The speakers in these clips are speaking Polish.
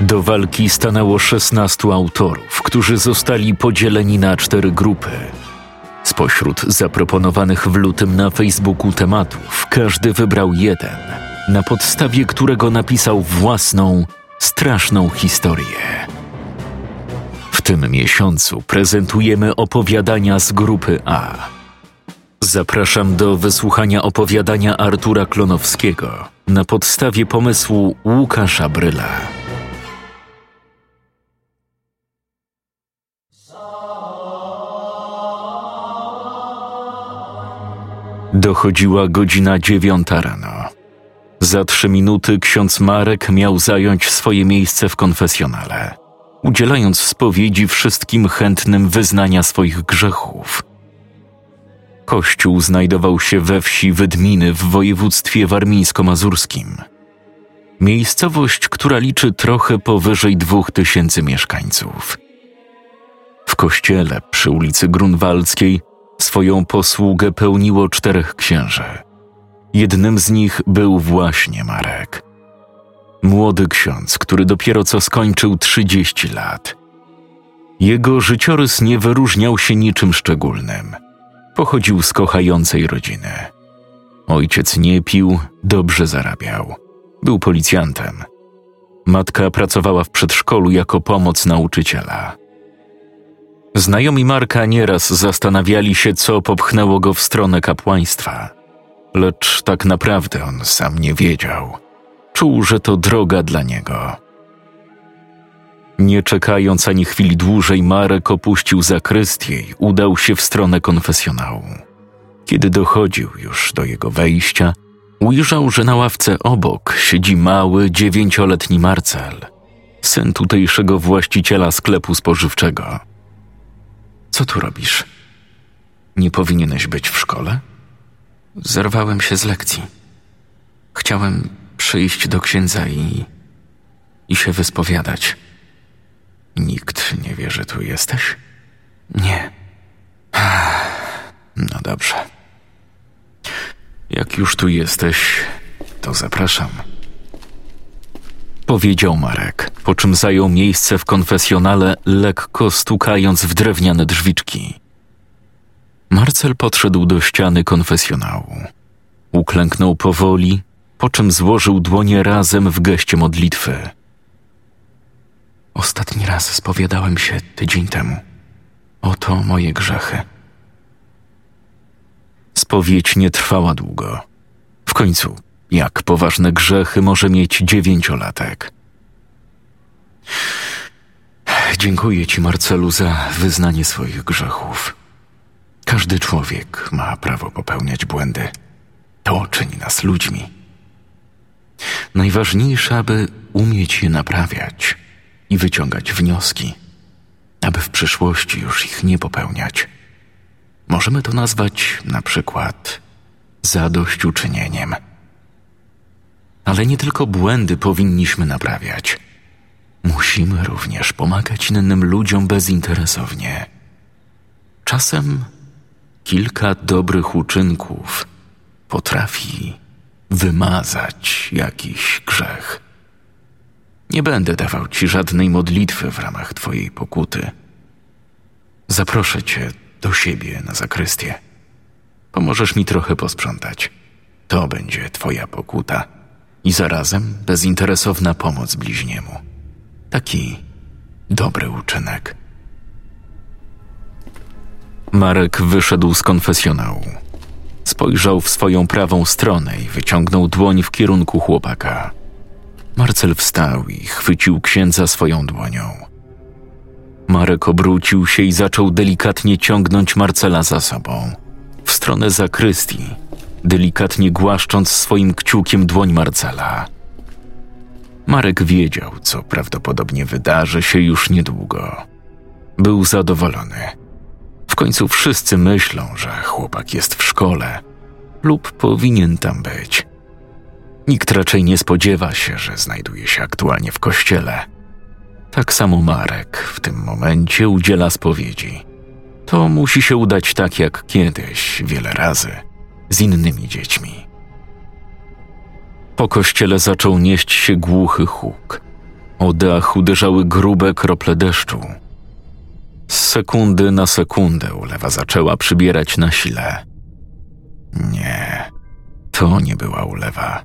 Do walki stanęło 16 autorów, którzy zostali podzieleni na cztery grupy. Spośród zaproponowanych w lutym na Facebooku tematów, każdy wybrał jeden, na podstawie którego napisał własną, straszną historię. W tym miesiącu prezentujemy opowiadania z grupy A. Zapraszam do wysłuchania opowiadania Artura Klonowskiego na podstawie pomysłu Łukasza Bryla. Dochodziła godzina dziewiąta rano. Za trzy minuty ksiądz Marek miał zająć swoje miejsce w konfesjonale, udzielając spowiedzi wszystkim chętnym wyznania swoich grzechów. Kościół znajdował się we wsi Wydminy w województwie warmińsko-mazurskim. Miejscowość, która liczy trochę powyżej dwóch tysięcy mieszkańców. W kościele przy ulicy Grunwaldzkiej Swoją posługę pełniło czterech księży. Jednym z nich był właśnie Marek. Młody ksiądz, który dopiero co skończył trzydzieści lat. Jego życiorys nie wyróżniał się niczym szczególnym. Pochodził z kochającej rodziny. Ojciec nie pił, dobrze zarabiał. Był policjantem. Matka pracowała w przedszkolu jako pomoc nauczyciela. Znajomi Marka nieraz zastanawiali się, co popchnęło go w stronę kapłaństwa, lecz tak naprawdę on sam nie wiedział. Czuł, że to droga dla niego. Nie czekając ani chwili dłużej, Marek opuścił zakrystię i udał się w stronę konfesjonału. Kiedy dochodził już do jego wejścia, ujrzał, że na ławce obok siedzi mały, dziewięcioletni Marcel, syn tutejszego właściciela sklepu spożywczego. Co tu robisz? Nie powinieneś być w szkole? Zerwałem się z lekcji. Chciałem przyjść do księdza i. i się wyspowiadać. Nikt nie wie, że tu jesteś? Nie. No dobrze. Jak już tu jesteś, to zapraszam. Powiedział Marek, po czym zajął miejsce w konfesjonale, lekko stukając w drewniane drzwiczki. Marcel podszedł do ściany konfesjonału. Uklęknął powoli, po czym złożył dłonie razem w geście modlitwy. Ostatni raz spowiadałem się tydzień temu. Oto moje grzechy. Spowiedź nie trwała długo. W końcu jak poważne grzechy może mieć dziewięciolatek? Dziękuję Ci, Marcelu, za wyznanie swoich grzechów. Każdy człowiek ma prawo popełniać błędy. To czyni nas ludźmi. Najważniejsze, aby umieć je naprawiać i wyciągać wnioski, aby w przyszłości już ich nie popełniać. Możemy to nazwać na przykład zadośćuczynieniem. Ale nie tylko błędy powinniśmy naprawiać. Musimy również pomagać innym ludziom bezinteresownie. Czasem kilka dobrych uczynków potrafi wymazać jakiś grzech. Nie będę dawał ci żadnej modlitwy w ramach twojej pokuty. Zaproszę cię do siebie na zakrystię. Pomożesz mi trochę posprzątać. To będzie twoja pokuta i zarazem bezinteresowna pomoc bliźniemu. Taki dobry uczynek. Marek wyszedł z konfesjonału. Spojrzał w swoją prawą stronę i wyciągnął dłoń w kierunku chłopaka. Marcel wstał i chwycił księdza swoją dłonią. Marek obrócił się i zaczął delikatnie ciągnąć Marcela za sobą w stronę zakrystii, delikatnie głaszcząc swoim kciukiem dłoń Marcela. Marek wiedział, co prawdopodobnie wydarzy się już niedługo. Był zadowolony. W końcu wszyscy myślą, że chłopak jest w szkole lub powinien tam być. Nikt raczej nie spodziewa się, że znajduje się aktualnie w kościele. Tak samo Marek w tym momencie udziela spowiedzi. To musi się udać tak jak kiedyś, wiele razy, z innymi dziećmi. Po kościele zaczął nieść się głuchy huk. O dach uderzały grube krople deszczu. Z sekundy na sekundę ulewa zaczęła przybierać na sile. Nie, to nie była ulewa.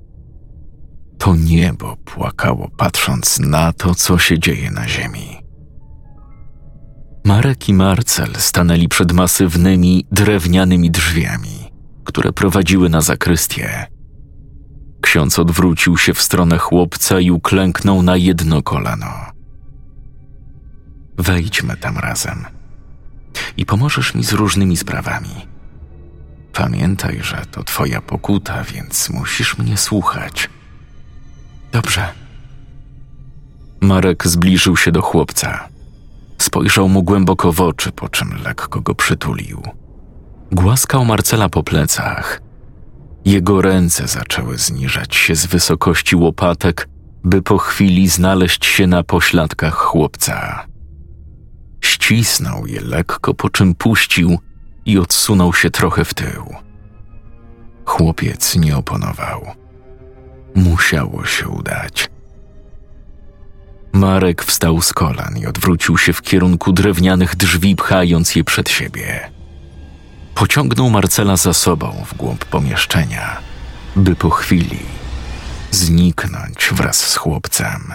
To niebo płakało, patrząc na to, co się dzieje na ziemi. Marek i Marcel stanęli przed masywnymi, drewnianymi drzwiami, które prowadziły na zakrystię. Ksiądz odwrócił się w stronę chłopca i uklęknął na jedno kolano. Wejdźmy tam razem i pomożesz mi z różnymi sprawami. Pamiętaj, że to twoja pokuta, więc musisz mnie słuchać. Dobrze. Marek zbliżył się do chłopca. Spojrzał mu głęboko w oczy, po czym lekko go przytulił. Głaskał Marcela po plecach. Jego ręce zaczęły zniżać się z wysokości łopatek, by po chwili znaleźć się na pośladkach chłopca. Ścisnął je lekko, po czym puścił i odsunął się trochę w tył. Chłopiec nie oponował. Musiało się udać. Marek wstał z kolan i odwrócił się w kierunku drewnianych drzwi, pchając je przed siebie. Pociągnął Marcela za sobą w głąb pomieszczenia, by po chwili zniknąć wraz z chłopcem.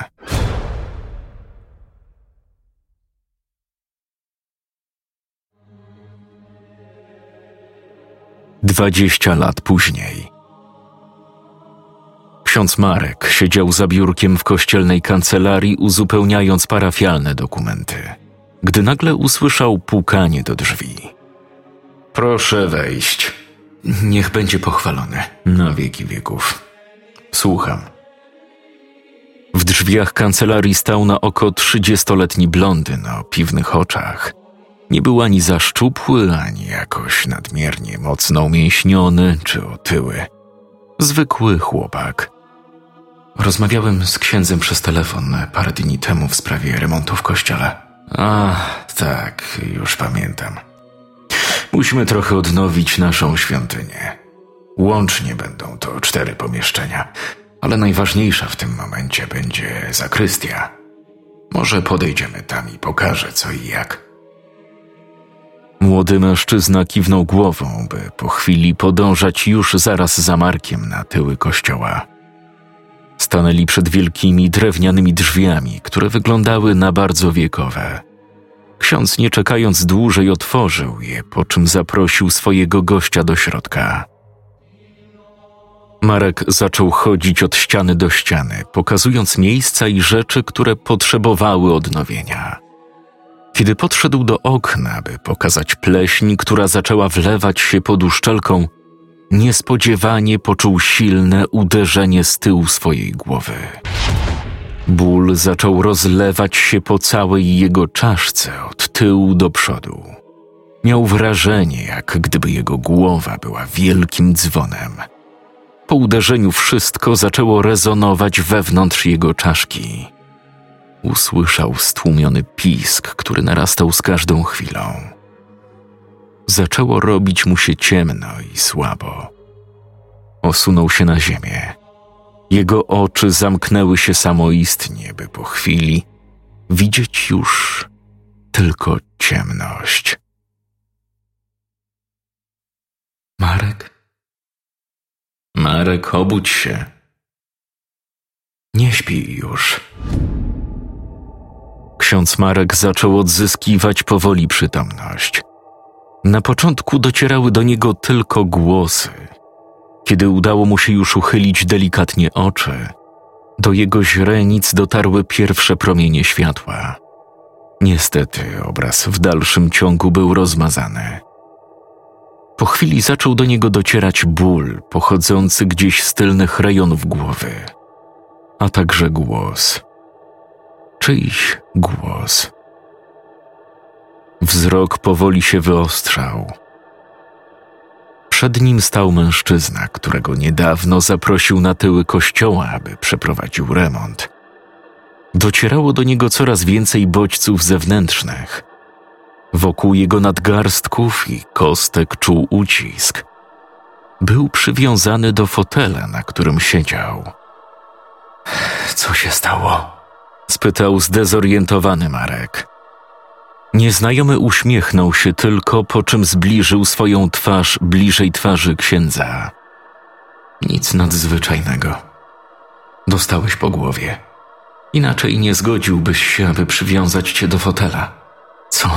Dwadzieścia lat później. Ksiądz Marek siedział za biurkiem w kościelnej kancelarii, uzupełniając parafialne dokumenty, gdy nagle usłyszał pukanie do drzwi. Proszę wejść. Niech będzie pochwalony na wieki wieków. Słucham. W drzwiach kancelarii stał na oko trzydziestoletni blondyn o piwnych oczach. Nie był ani za szczupły, ani jakoś nadmiernie mocno umięśniony czy otyły. Zwykły chłopak. Rozmawiałem z księdzem przez telefon parę dni temu w sprawie remontu w kościele. A, tak, już pamiętam. Musimy trochę odnowić naszą świątynię. Łącznie będą to cztery pomieszczenia, ale najważniejsza w tym momencie będzie zakrystia. Może podejdziemy tam i pokażę co i jak. Młody mężczyzna kiwnął głową, by po chwili podążać już zaraz za Markiem na tyły kościoła. Stanęli przed wielkimi drewnianymi drzwiami, które wyglądały na bardzo wiekowe. Ksiądz, nie czekając dłużej, otworzył je, po czym zaprosił swojego gościa do środka. Marek zaczął chodzić od ściany do ściany, pokazując miejsca i rzeczy, które potrzebowały odnowienia. Kiedy podszedł do okna, by pokazać pleśń, która zaczęła wlewać się pod uszczelką, niespodziewanie poczuł silne uderzenie z tyłu swojej głowy. Ból zaczął rozlewać się po całej jego czaszce od tyłu do przodu. Miał wrażenie, jak gdyby jego głowa była wielkim dzwonem. Po uderzeniu wszystko zaczęło rezonować wewnątrz jego czaszki. Usłyszał stłumiony pisk, który narastał z każdą chwilą. Zaczęło robić mu się ciemno i słabo. Osunął się na ziemię. Jego oczy zamknęły się samoistnie, by po chwili widzieć już tylko ciemność. Marek? Marek, obudź się. Nie śpi już. Ksiądz Marek zaczął odzyskiwać powoli przytomność. Na początku docierały do niego tylko głosy. Kiedy udało mu się już uchylić delikatnie oczy, do jego źrenic dotarły pierwsze promienie światła. Niestety obraz w dalszym ciągu był rozmazany. Po chwili zaczął do niego docierać ból pochodzący gdzieś z tylnych rejonów głowy, a także głos. Czyjś głos. Wzrok powoli się wyostrzał. Przed nim stał mężczyzna, którego niedawno zaprosił na tyły kościoła, aby przeprowadził remont. Docierało do niego coraz więcej bodźców zewnętrznych. Wokół jego nadgarstków i kostek czuł ucisk. Był przywiązany do fotela, na którym siedział. Co się stało? spytał zdezorientowany Marek. Nieznajomy uśmiechnął się tylko, po czym zbliżył swoją twarz bliżej twarzy księdza. Nic nadzwyczajnego. Dostałeś po głowie. Inaczej nie zgodziłbyś się, aby przywiązać cię do fotela. Co?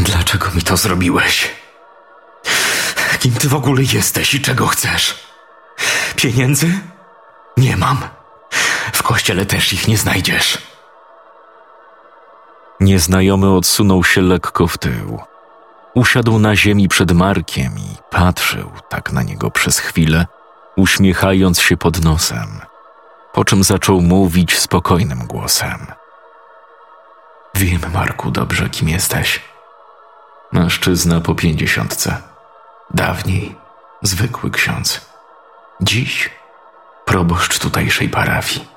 Dlaczego mi to zrobiłeś? Kim ty w ogóle jesteś i czego chcesz? Pieniędzy? Nie mam. W kościele też ich nie znajdziesz. Nieznajomy odsunął się lekko w tył. Usiadł na ziemi przed Markiem i patrzył tak na niego przez chwilę, uśmiechając się pod nosem, po czym zaczął mówić spokojnym głosem. Wiem, Marku, dobrze, kim jesteś. Mężczyzna po pięćdziesiątce. Dawniej zwykły ksiądz. Dziś proboszcz tutejszej parafii.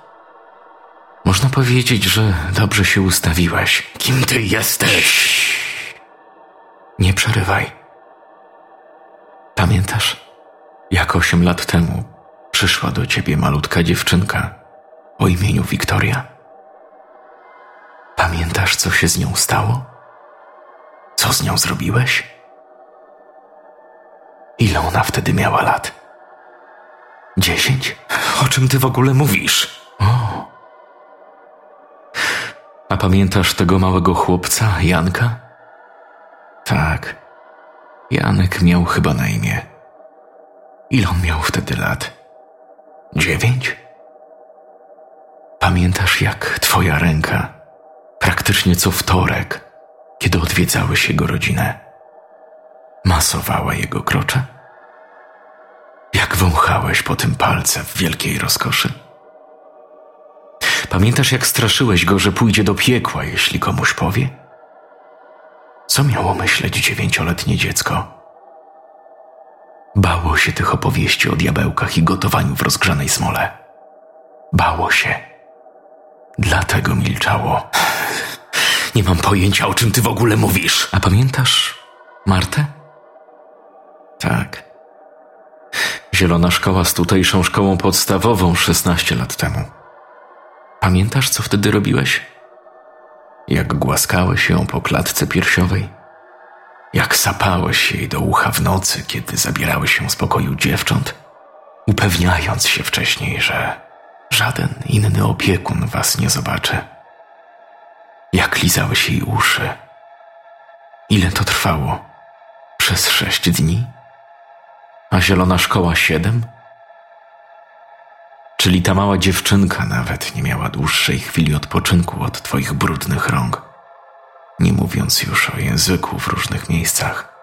Można powiedzieć, że dobrze się ustawiłeś. Kim ty jesteś? Nie przerywaj. Pamiętasz, jak osiem lat temu przyszła do ciebie malutka dziewczynka o imieniu Wiktoria? Pamiętasz, co się z nią stało? Co z nią zrobiłeś? Ile ona wtedy miała lat? Dziesięć? O czym ty w ogóle mówisz? O. A pamiętasz tego małego chłopca, Janka? Tak. Janek miał chyba na imię. Ile on miał wtedy lat? Dziewięć? Pamiętasz, jak twoja ręka, praktycznie co wtorek, kiedy odwiedzałeś jego rodzinę, masowała jego krocze? Jak wąchałeś po tym palce w wielkiej rozkoszy? Pamiętasz, jak straszyłeś go, że pójdzie do piekła, jeśli komuś powie? Co miało myśleć dziewięcioletnie dziecko? Bało się tych opowieści o diabełkach i gotowaniu w rozgrzanej smole. Bało się. Dlatego milczało. Nie mam pojęcia, o czym ty w ogóle mówisz. A pamiętasz Martę? Tak. Zielona szkoła z tutejszą szkołą podstawową 16 lat temu. Pamiętasz, co wtedy robiłeś? Jak głaskałeś ją po klatce piersiowej? Jak sapałeś jej do ucha w nocy, kiedy zabierałeś się z pokoju dziewcząt, upewniając się wcześniej, że żaden inny opiekun was nie zobaczy? Jak lizałeś jej uszy? Ile to trwało? Przez sześć dni? A zielona szkoła siedem? Czyli ta mała dziewczynka nawet nie miała dłuższej chwili odpoczynku od twoich brudnych rąk, nie mówiąc już o języku w różnych miejscach,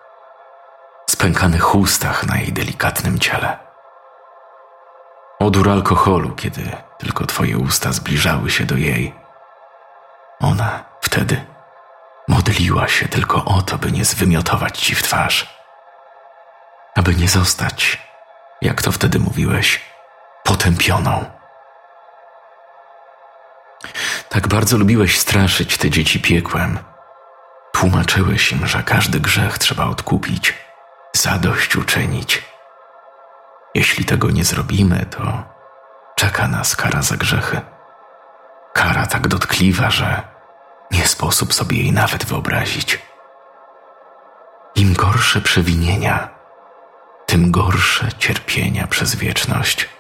spękanych ustach na jej delikatnym ciele. Odór alkoholu, kiedy tylko twoje usta zbliżały się do jej. Ona wtedy modliła się tylko o to, by nie zwymiotować ci w twarz, aby nie zostać, jak to wtedy mówiłeś, potępioną. Tak bardzo lubiłeś straszyć te dzieci piekłem. Tłumaczyłeś im, że każdy grzech trzeba odkupić, zadośćuczynić. Jeśli tego nie zrobimy, to czeka nas kara za grzechy. Kara tak dotkliwa, że nie sposób sobie jej nawet wyobrazić. Im gorsze przewinienia, tym gorsze cierpienia przez wieczność.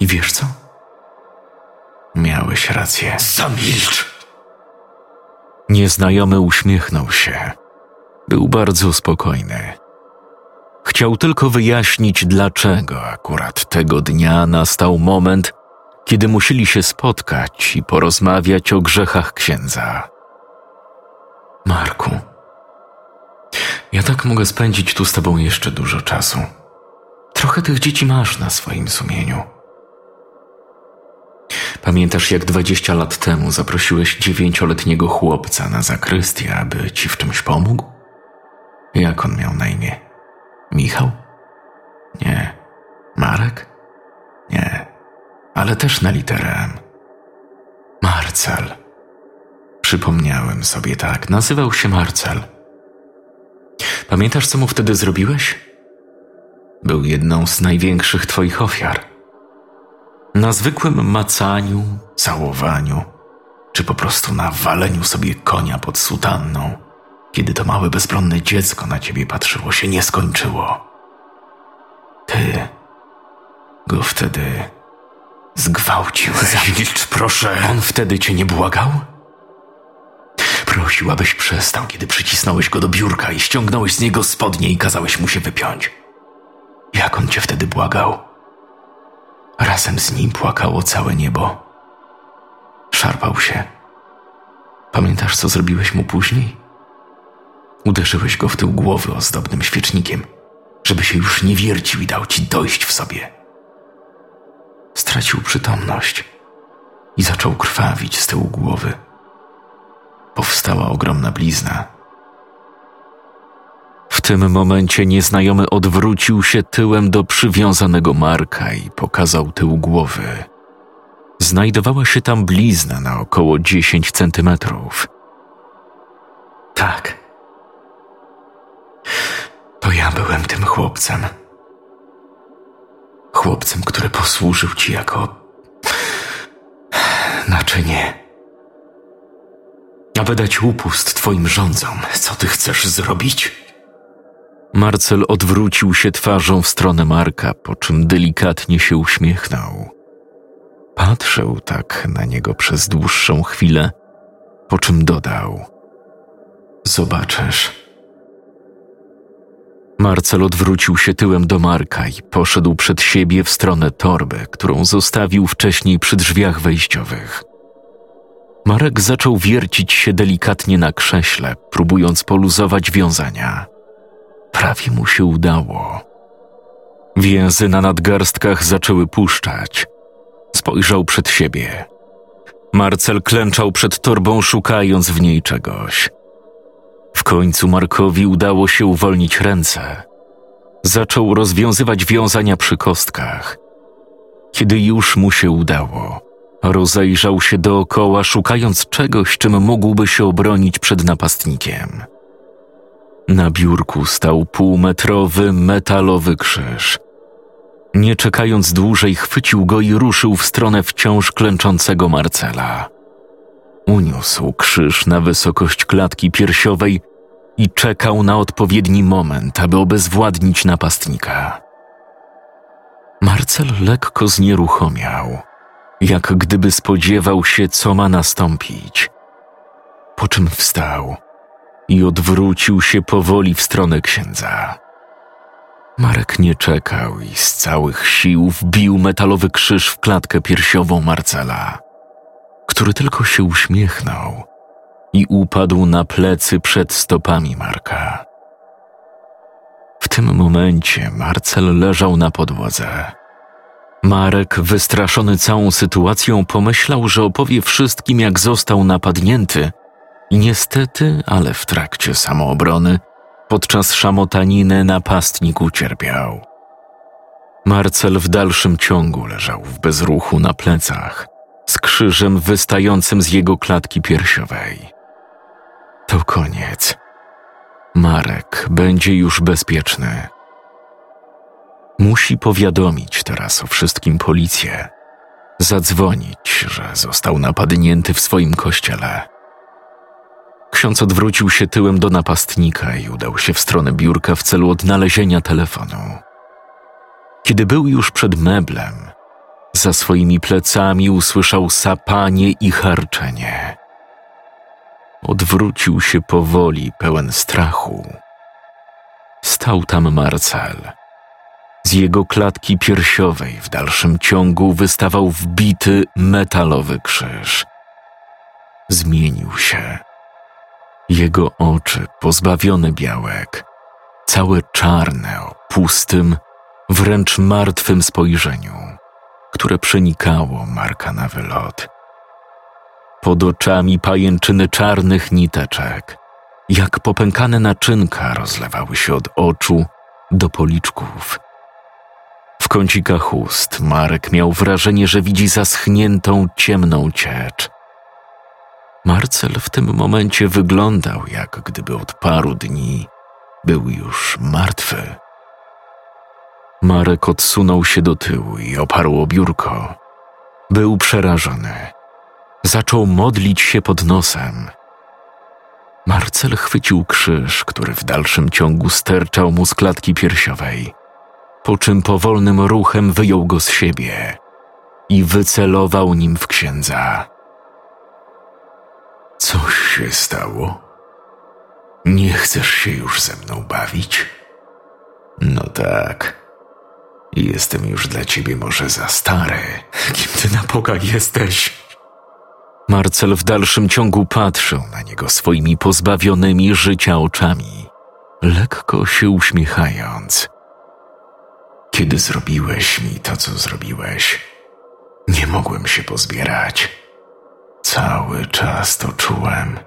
I wiesz co? Miałeś rację. Zamilcz! Nieznajomy uśmiechnął się. Był bardzo spokojny. Chciał tylko wyjaśnić, dlaczego akurat tego dnia nastał moment, kiedy musieli się spotkać i porozmawiać o grzechach księdza. Marku, ja tak mogę spędzić tu z tobą jeszcze dużo czasu. Trochę tych dzieci masz na swoim sumieniu. Pamiętasz, jak dwadzieścia lat temu zaprosiłeś dziewięcioletniego chłopca na zakrystię, aby ci w czymś pomógł? Jak on miał na imię? Michał? Nie. Marek? Nie. Ale też na literę M. Marcel. Przypomniałem sobie tak. Nazywał się Marcel. Pamiętasz, co mu wtedy zrobiłeś? Był jedną z największych twoich ofiar. Na zwykłym macaniu, całowaniu, czy po prostu na waleniu sobie konia pod sutanną, kiedy to małe bezbronne dziecko na ciebie patrzyło, się nie skończyło. Ty go wtedy zgwałciłeś. Milcz, proszę. On wtedy cię nie błagał? Prosił, abyś przestał, kiedy przycisnąłeś go do biurka i ściągnąłeś z niego spodnie i kazałeś mu się wypiąć. Jak on cię wtedy błagał? Razem z nim płakało całe niebo. Szarpał się. Pamiętasz, co zrobiłeś mu później? Uderzyłeś go w tył głowy ozdobnym świecznikiem, żeby się już nie wiercił i dał ci dojść w sobie. Stracił przytomność i zaczął krwawić z tyłu głowy. Powstała ogromna blizna. Tym momencie nieznajomy odwrócił się tyłem do przywiązanego Marka i pokazał tył głowy. Znajdowała się tam blizna na około 10 centymetrów. Tak. To ja byłem tym chłopcem. Chłopcem, który posłużył ci jako naczynie. Aby dać upust twoim rządzom, co ty chcesz zrobić? Marcel odwrócił się twarzą w stronę Marka, po czym delikatnie się uśmiechnął. Patrzył tak na niego przez dłuższą chwilę, po czym dodał: Zobaczysz. Marcel odwrócił się tyłem do Marka i poszedł przed siebie w stronę torby, którą zostawił wcześniej przy drzwiach wejściowych. Marek zaczął wiercić się delikatnie na krześle, próbując poluzować wiązania. Prawie mu się udało. Więzy na nadgarstkach zaczęły puszczać. Spojrzał przed siebie. Marcel klęczał przed torbą, szukając w niej czegoś. W końcu Markowi udało się uwolnić ręce. Zaczął rozwiązywać wiązania przy kostkach. Kiedy już mu się udało, rozejrzał się dookoła, szukając czegoś, czym mógłby się obronić przed napastnikiem. Na biurku stał półmetrowy metalowy krzyż. Nie czekając dłużej, chwycił go i ruszył w stronę wciąż klęczącego Marcela. Uniósł krzyż na wysokość klatki piersiowej i czekał na odpowiedni moment, aby obezwładnić napastnika. Marcel lekko znieruchomiał, jak gdyby spodziewał się, co ma nastąpić. Po czym wstał i odwrócił się powoli w stronę księdza. Marek nie czekał i z całych sił wbił metalowy krzyż w klatkę piersiową Marcela, który tylko się uśmiechnął i upadł na plecy przed stopami Marka. W tym momencie Marcel leżał na podłodze. Marek, wystraszony całą sytuacją, pomyślał, że opowie wszystkim, jak został napadnięty niestety, ale w trakcie samoobrony, podczas szamotaniny napastnik ucierpiał. Marcel w dalszym ciągu leżał w bezruchu na plecach, z krzyżem wystającym z jego klatki piersiowej. To koniec. Marek będzie już bezpieczny. Musi powiadomić teraz o wszystkim policję. Zadzwonić, że został napadnięty w swoim kościele. Ksiądz odwrócił się tyłem do napastnika i udał się w stronę biurka w celu odnalezienia telefonu. Kiedy był już przed meblem, za swoimi plecami usłyszał sapanie i harczenie. Odwrócił się powoli, pełen strachu. Stał tam Marcel. Z jego klatki piersiowej w dalszym ciągu wystawał wbity metalowy krzyż. Zmienił się jego oczy pozbawione białek, całe czarne o pustym, wręcz martwym spojrzeniu, które przenikało Marka na wylot. Pod oczami pajęczyny czarnych niteczek, jak popękane naczynka rozlewały się od oczu do policzków. W kącikach ust Marek miał wrażenie, że widzi zaschniętą, ciemną ciecz. Marcel w tym momencie wyglądał, jak gdyby od paru dni był już martwy. Marek odsunął się do tyłu i oparł o biurko. Był przerażony. Zaczął modlić się pod nosem. Marcel chwycił krzyż, który w dalszym ciągu sterczał mu z klatki piersiowej, po czym powolnym ruchem wyjął go z siebie i wycelował nim w księdza. Coś się stało? Nie chcesz się już ze mną bawić? No tak. Jestem już dla ciebie może za stary. Kim ty na Boga jesteś? Marcel w dalszym ciągu patrzył na niego swoimi pozbawionymi życia oczami, lekko się uśmiechając. Kiedy zrobiłeś mi to, co zrobiłeś, nie mogłem się pozbierać. Cały czas to czułem.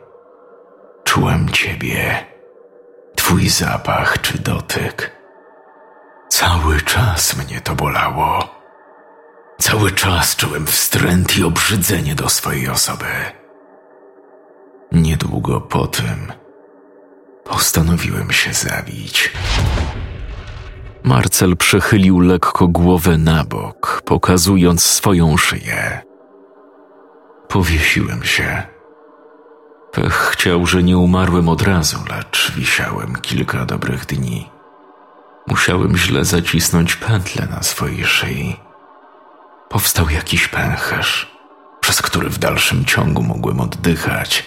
Czułem ciebie, twój zapach czy dotyk. Cały czas mnie to bolało. Cały czas czułem wstręt i obrzydzenie do swojej osoby. Niedługo po tym postanowiłem się zabić. Marcel przechylił lekko głowę na bok, pokazując swoją szyję. Powiesiłem się. Pech chciał, że nie umarłem od razu, lecz wisiałem kilka dobrych dni. Musiałem źle zacisnąć pętlę na swojej szyi. Powstał jakiś pęcherz, przez który w dalszym ciągu mogłem oddychać.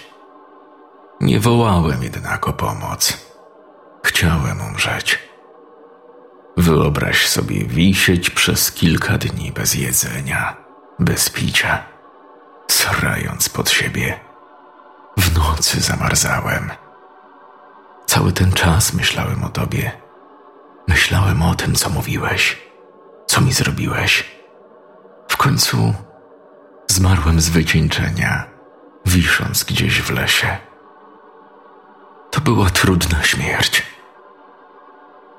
Nie wołałem jednak o pomoc. Chciałem umrzeć. Wyobraź sobie wisieć przez kilka dni bez jedzenia, bez picia, srając pod siebie. W nocy zamarzałem. Cały ten czas myślałem o tobie. Myślałem o tym, co mówiłeś, co mi zrobiłeś. W końcu zmarłem z wycieńczenia, wisząc gdzieś w lesie. To była trudna śmierć.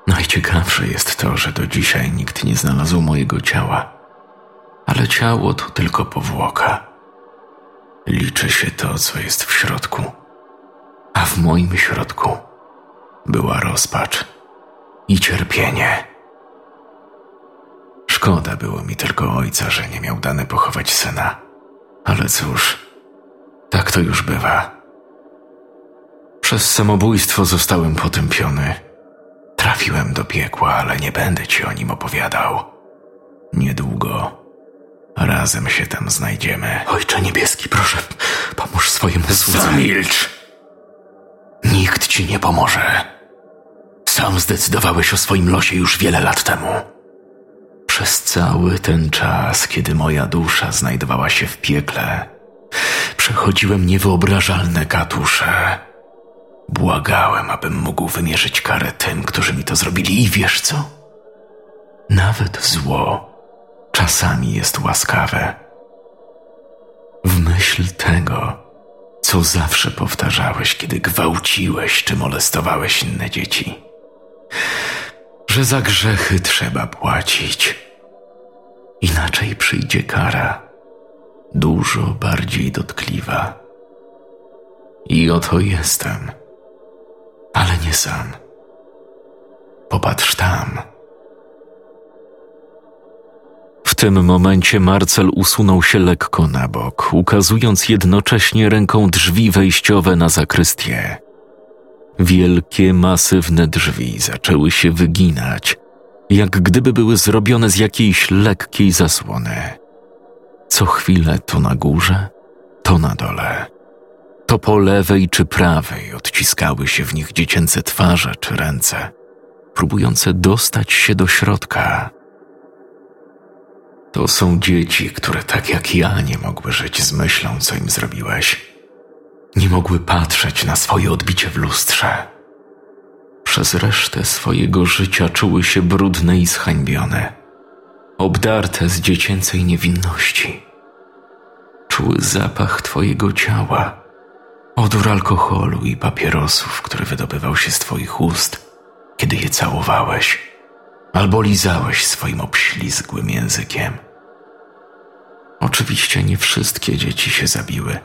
Najciekawsze jest to, że do dzisiaj nikt nie znalazł mojego ciała, ale ciało to tylko powłoka. Liczy się to, co jest w środku, a w moim środku była rozpacz i cierpienie. Szkoda było mi tylko ojca, że nie miał dane pochować syna. Ale cóż, tak to już bywa. Przez samobójstwo zostałem potępiony. Trafiłem do piekła, ale nie będę ci o nim opowiadał. Niedługo razem się tam znajdziemy. Ojcze niebieski, proszę, pomóż swojemu słudze. Zamilcz! Nikt ci nie pomoże. Sam zdecydowałeś o swoim losie już wiele lat temu. Przez cały ten czas, kiedy moja dusza znajdowała się w piekle, przechodziłem niewyobrażalne katusze. Błagałem, abym mógł wymierzyć karę tym, którzy mi to zrobili, i wiesz co? Nawet zło czasami jest łaskawe. W myśl tego, co zawsze powtarzałeś, kiedy gwałciłeś czy molestowałeś inne dzieci że za grzechy trzeba płacić. Inaczej przyjdzie kara, dużo bardziej dotkliwa. I oto jestem, ale nie sam. Popatrz tam. Tym momencie Marcel usunął się lekko na bok, ukazując jednocześnie ręką drzwi wejściowe na zakrystię. Wielkie, masywne drzwi zaczęły się wyginać, jak gdyby były zrobione z jakiejś lekkiej zasłony. Co chwilę to na górze, to na dole. To po lewej czy prawej odciskały się w nich dziecięce twarze czy ręce, próbujące dostać się do środka. To są dzieci, które tak jak ja nie mogły żyć z myślą, co im zrobiłeś nie mogły patrzeć na swoje odbicie w lustrze. Przez resztę swojego życia czuły się brudne i zhańbione. obdarte z dziecięcej niewinności. Czuły zapach twojego ciała, odór alkoholu i papierosów, który wydobywał się z twoich ust, kiedy je całowałeś albo lizałeś swoim obślizgłym językiem. Oczywiście nie wszystkie dzieci się zabiły.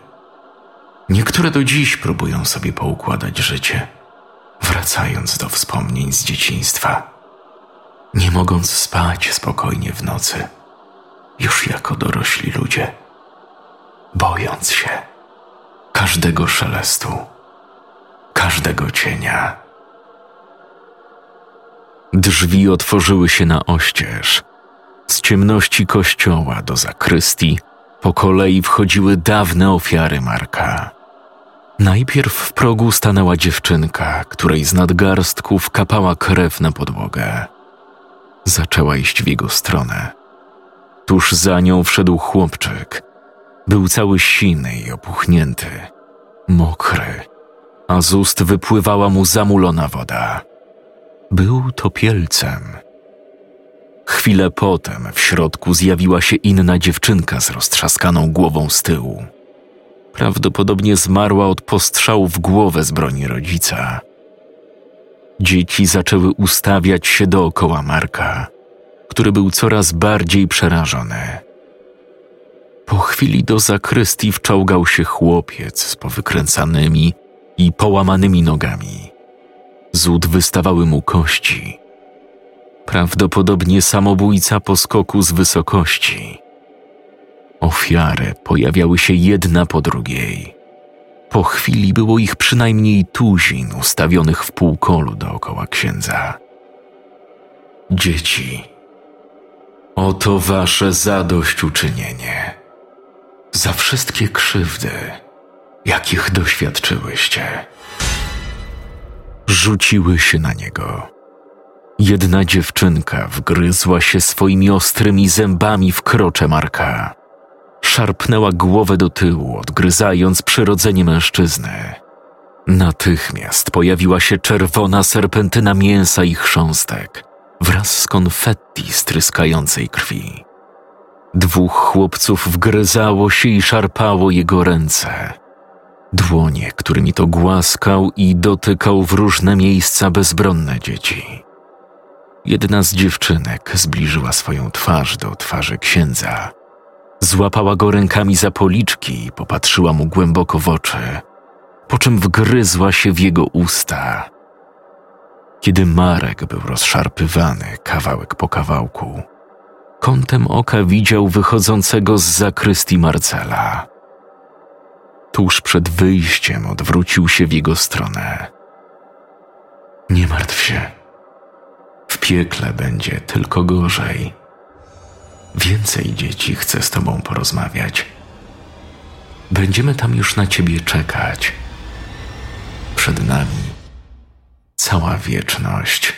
Niektóre do dziś próbują sobie poukładać życie, wracając do wspomnień z dzieciństwa, nie mogąc spać spokojnie w nocy, już jako dorośli ludzie, bojąc się każdego szelestu, każdego cienia. Drzwi otworzyły się na oścież. Z ciemności kościoła do zakrystii po kolei wchodziły dawne ofiary Marka. Najpierw w progu stanęła dziewczynka, której z nadgarstków kapała krew na podłogę. Zaczęła iść w jego stronę. Tuż za nią wszedł chłopczyk. Był cały siny i opuchnięty, mokry, a z ust wypływała mu zamulona woda. Był topielcem. Chwilę potem w środku zjawiła się inna dziewczynka z roztrzaskaną głową z tyłu. Prawdopodobnie zmarła od postrzału w głowę z broni rodzica. Dzieci zaczęły ustawiać się dookoła Marka, który był coraz bardziej przerażony. Po chwili do zakrystii wczołgał się chłopiec z powykręcanymi i połamanymi nogami. Z wystawały mu kości. Prawdopodobnie samobójca po skoku z wysokości. Ofiary pojawiały się jedna po drugiej. Po chwili było ich przynajmniej tuzin ustawionych w półkolu dookoła księdza. Dzieci, oto wasze zadośćuczynienie za wszystkie krzywdy, jakich doświadczyłyście rzuciły się na niego. Jedna dziewczynka wgryzła się swoimi ostrymi zębami w krocze Marka. Szarpnęła głowę do tyłu, odgryzając przyrodzenie mężczyzny. Natychmiast pojawiła się czerwona serpentyna mięsa i chrząstek wraz z konfetti stryskającej krwi. Dwóch chłopców wgryzało się i szarpało jego ręce dłonie, którymi to głaskał i dotykał w różne miejsca bezbronne dzieci. Jedna z dziewczynek zbliżyła swoją twarz do twarzy księdza. Złapała go rękami za policzki i popatrzyła mu głęboko w oczy, po czym wgryzła się w jego usta. Kiedy Marek był rozszarpywany kawałek po kawałku, kątem oka widział wychodzącego z zakrystii Marcela tuż przed wyjściem odwrócił się w jego stronę. Nie martw się. W piekle będzie tylko gorzej. Więcej dzieci chce z tobą porozmawiać. Będziemy tam już na ciebie czekać. Przed nami cała wieczność.